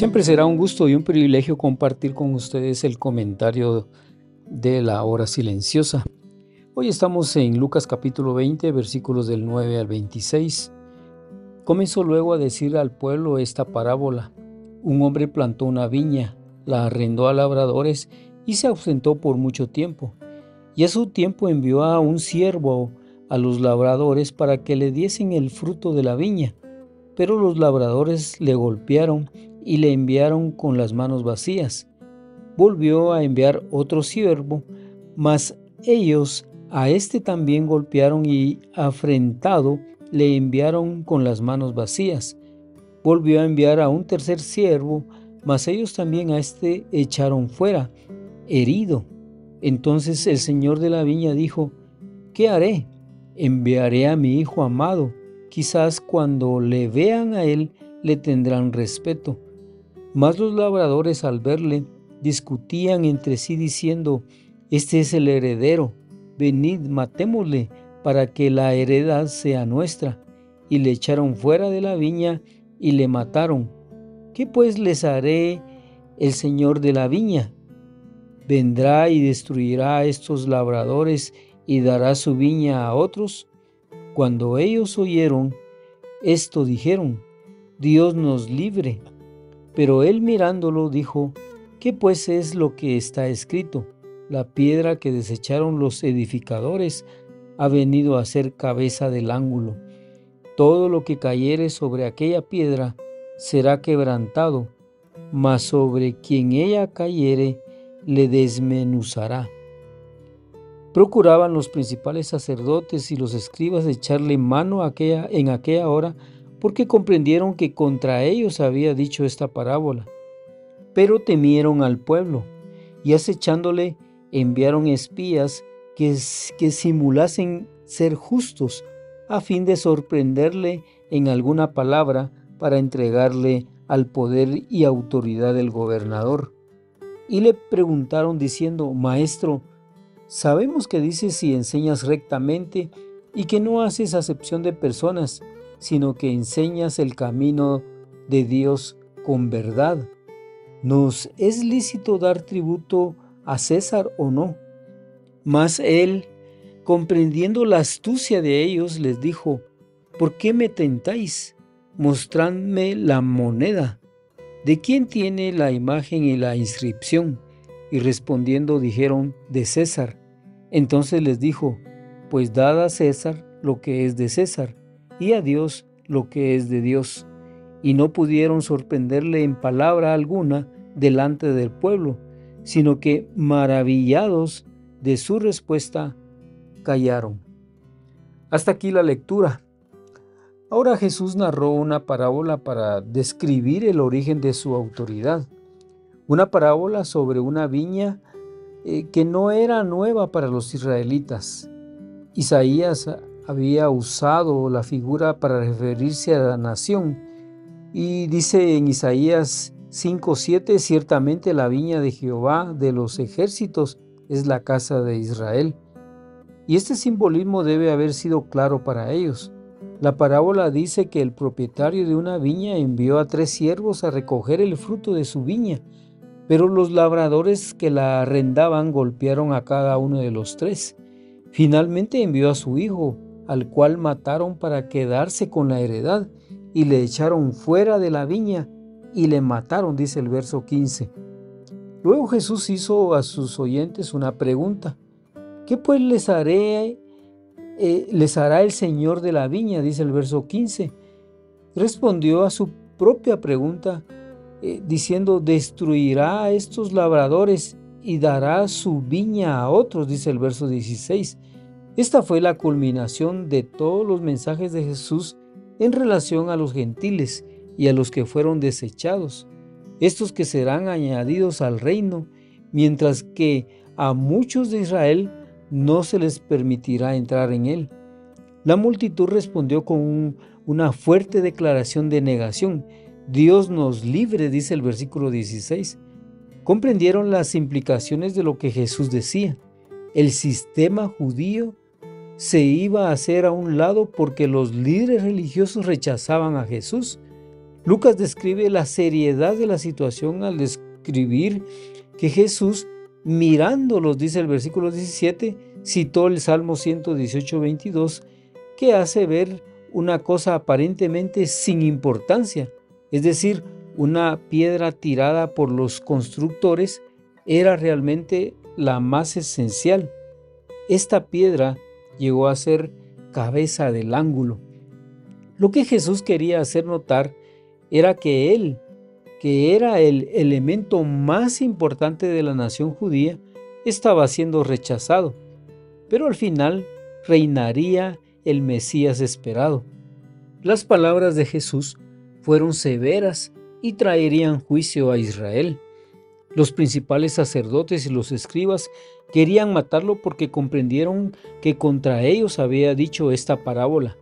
Siempre será un gusto y un privilegio compartir con ustedes el comentario de la hora silenciosa. Hoy estamos en Lucas capítulo 20, versículos del 9 al 26. Comenzó luego a decir al pueblo esta parábola. Un hombre plantó una viña, la arrendó a labradores y se ausentó por mucho tiempo. Y a su tiempo envió a un siervo a los labradores para que le diesen el fruto de la viña. Pero los labradores le golpearon y le enviaron con las manos vacías. Volvió a enviar otro siervo, mas ellos a éste también golpearon y afrentado le enviaron con las manos vacías. Volvió a enviar a un tercer siervo, mas ellos también a éste echaron fuera, herido. Entonces el señor de la viña dijo, ¿qué haré? Enviaré a mi hijo amado, quizás cuando le vean a él le tendrán respeto mas los labradores al verle discutían entre sí diciendo, Este es el heredero, venid, matémosle para que la heredad sea nuestra. Y le echaron fuera de la viña y le mataron. ¿Qué pues les haré el señor de la viña? Vendrá y destruirá a estos labradores y dará su viña a otros. Cuando ellos oyeron esto dijeron, Dios nos libre pero él mirándolo dijo, ¿qué pues es lo que está escrito? La piedra que desecharon los edificadores ha venido a ser cabeza del ángulo. Todo lo que cayere sobre aquella piedra será quebrantado, mas sobre quien ella cayere le desmenuzará. Procuraban los principales sacerdotes y los escribas echarle mano aquella, en aquella hora porque comprendieron que contra ellos había dicho esta parábola. Pero temieron al pueblo, y acechándole enviaron espías que, que simulasen ser justos, a fin de sorprenderle en alguna palabra para entregarle al poder y autoridad del gobernador. Y le preguntaron diciendo, Maestro, sabemos que dices y enseñas rectamente y que no haces acepción de personas, sino que enseñas el camino de Dios con verdad. ¿Nos es lícito dar tributo a César o no? Mas él, comprendiendo la astucia de ellos, les dijo, ¿por qué me tentáis? Mostradme la moneda. ¿De quién tiene la imagen y la inscripción? Y respondiendo dijeron, de César. Entonces les dijo, pues dad a César lo que es de César y a Dios lo que es de Dios, y no pudieron sorprenderle en palabra alguna delante del pueblo, sino que maravillados de su respuesta, callaron. Hasta aquí la lectura. Ahora Jesús narró una parábola para describir el origen de su autoridad. Una parábola sobre una viña eh, que no era nueva para los israelitas. Isaías había usado la figura para referirse a la nación. Y dice en Isaías 5:7, ciertamente la viña de Jehová de los ejércitos es la casa de Israel. Y este simbolismo debe haber sido claro para ellos. La parábola dice que el propietario de una viña envió a tres siervos a recoger el fruto de su viña, pero los labradores que la arrendaban golpearon a cada uno de los tres. Finalmente envió a su hijo, al cual mataron para quedarse con la heredad, y le echaron fuera de la viña y le mataron, dice el verso 15. Luego Jesús hizo a sus oyentes una pregunta. ¿Qué pues les haré? Eh, les hará el Señor de la viña, dice el verso 15. Respondió a su propia pregunta eh, diciendo, destruirá a estos labradores y dará su viña a otros, dice el verso 16. Esta fue la culminación de todos los mensajes de Jesús en relación a los gentiles y a los que fueron desechados, estos que serán añadidos al reino, mientras que a muchos de Israel no se les permitirá entrar en él. La multitud respondió con una fuerte declaración de negación. Dios nos libre, dice el versículo 16. Comprendieron las implicaciones de lo que Jesús decía. El sistema judío se iba a hacer a un lado porque los líderes religiosos rechazaban a Jesús. Lucas describe la seriedad de la situación al describir que Jesús, mirándolos, dice el versículo 17, citó el Salmo 118, 22, que hace ver una cosa aparentemente sin importancia, es decir, una piedra tirada por los constructores era realmente la más esencial. Esta piedra llegó a ser cabeza del ángulo. Lo que Jesús quería hacer notar era que Él, que era el elemento más importante de la nación judía, estaba siendo rechazado, pero al final reinaría el Mesías esperado. Las palabras de Jesús fueron severas y traerían juicio a Israel. Los principales sacerdotes y los escribas querían matarlo porque comprendieron que contra ellos había dicho esta parábola.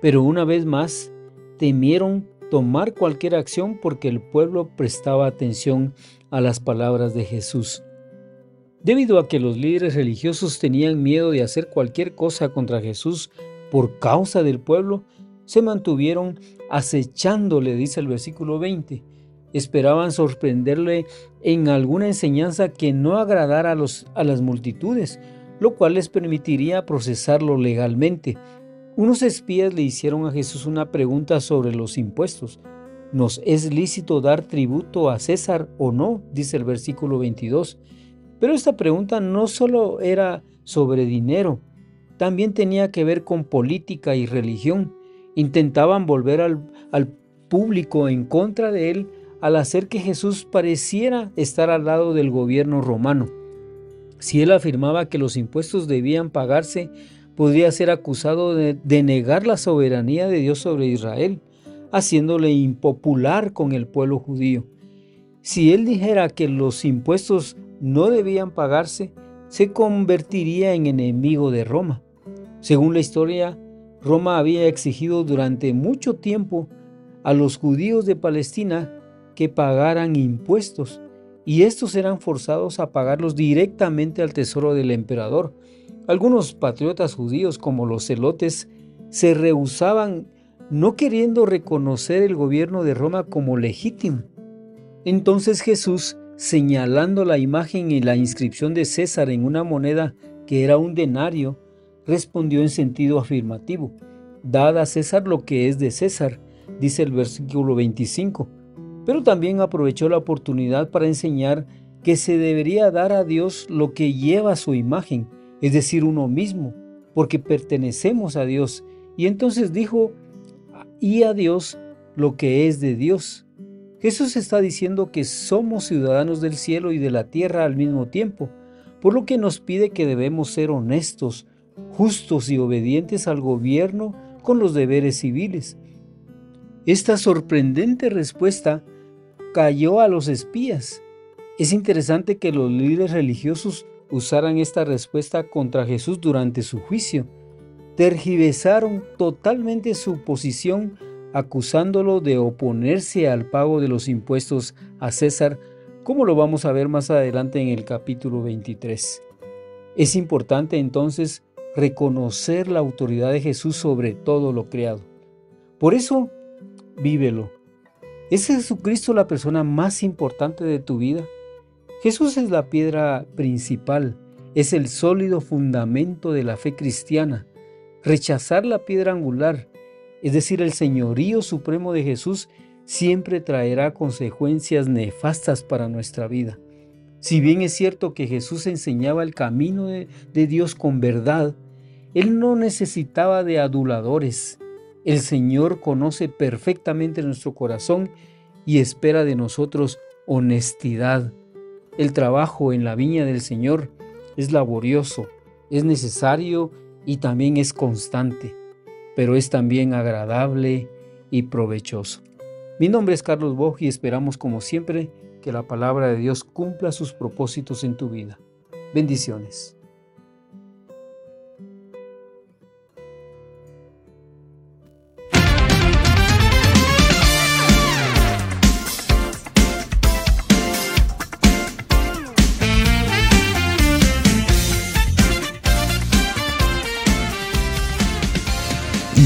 Pero una vez más temieron tomar cualquier acción porque el pueblo prestaba atención a las palabras de Jesús. Debido a que los líderes religiosos tenían miedo de hacer cualquier cosa contra Jesús por causa del pueblo, se mantuvieron acechándole, dice el versículo 20. Esperaban sorprenderle en alguna enseñanza que no agradara a, los, a las multitudes, lo cual les permitiría procesarlo legalmente. Unos espías le hicieron a Jesús una pregunta sobre los impuestos. ¿Nos es lícito dar tributo a César o no? dice el versículo 22. Pero esta pregunta no solo era sobre dinero, también tenía que ver con política y religión. Intentaban volver al, al público en contra de él al hacer que Jesús pareciera estar al lado del gobierno romano. Si él afirmaba que los impuestos debían pagarse, podría ser acusado de, de, negar la soberanía de Dios sobre Israel, haciéndole impopular con el pueblo judío. Si él dijera que los impuestos no debían pagarse, se convertiría en enemigo de Roma. Según la historia, Roma había exigido durante mucho tiempo a los judíos de Palestina que pagaran impuestos, y estos eran forzados a pagarlos directamente al tesoro del emperador. Algunos patriotas judíos, como los celotes, se rehusaban no queriendo reconocer el gobierno de Roma como legítimo. Entonces Jesús, señalando la imagen y la inscripción de César en una moneda que era un denario, respondió en sentido afirmativo. Dad a César lo que es de César, dice el versículo 25. Pero también aprovechó la oportunidad para enseñar que se debería dar a Dios lo que lleva su imagen, es decir, uno mismo, porque pertenecemos a Dios. Y entonces dijo, y a Dios lo que es de Dios. Jesús está diciendo que somos ciudadanos del cielo y de la tierra al mismo tiempo, por lo que nos pide que debemos ser honestos, justos y obedientes al gobierno con los deberes civiles. Esta sorprendente respuesta cayó a los espías. Es interesante que los líderes religiosos usaran esta respuesta contra Jesús durante su juicio. Tergiversaron totalmente su posición acusándolo de oponerse al pago de los impuestos a César, como lo vamos a ver más adelante en el capítulo 23. Es importante entonces reconocer la autoridad de Jesús sobre todo lo creado. Por eso, vívelo. ¿Es Jesucristo la persona más importante de tu vida? Jesús es la piedra principal, es el sólido fundamento de la fe cristiana. Rechazar la piedra angular, es decir, el señorío supremo de Jesús, siempre traerá consecuencias nefastas para nuestra vida. Si bien es cierto que Jesús enseñaba el camino de, Dios con verdad, él no necesitaba de aduladores. El Señor conoce perfectamente nuestro corazón y espera de nosotros honestidad. El trabajo en la viña del Señor es laborioso, es necesario y también es constante, pero es también agradable y provechoso. Mi nombre es Carlos Boj y esperamos como siempre que la palabra de Dios cumpla sus propósitos en tu vida. Bendiciones.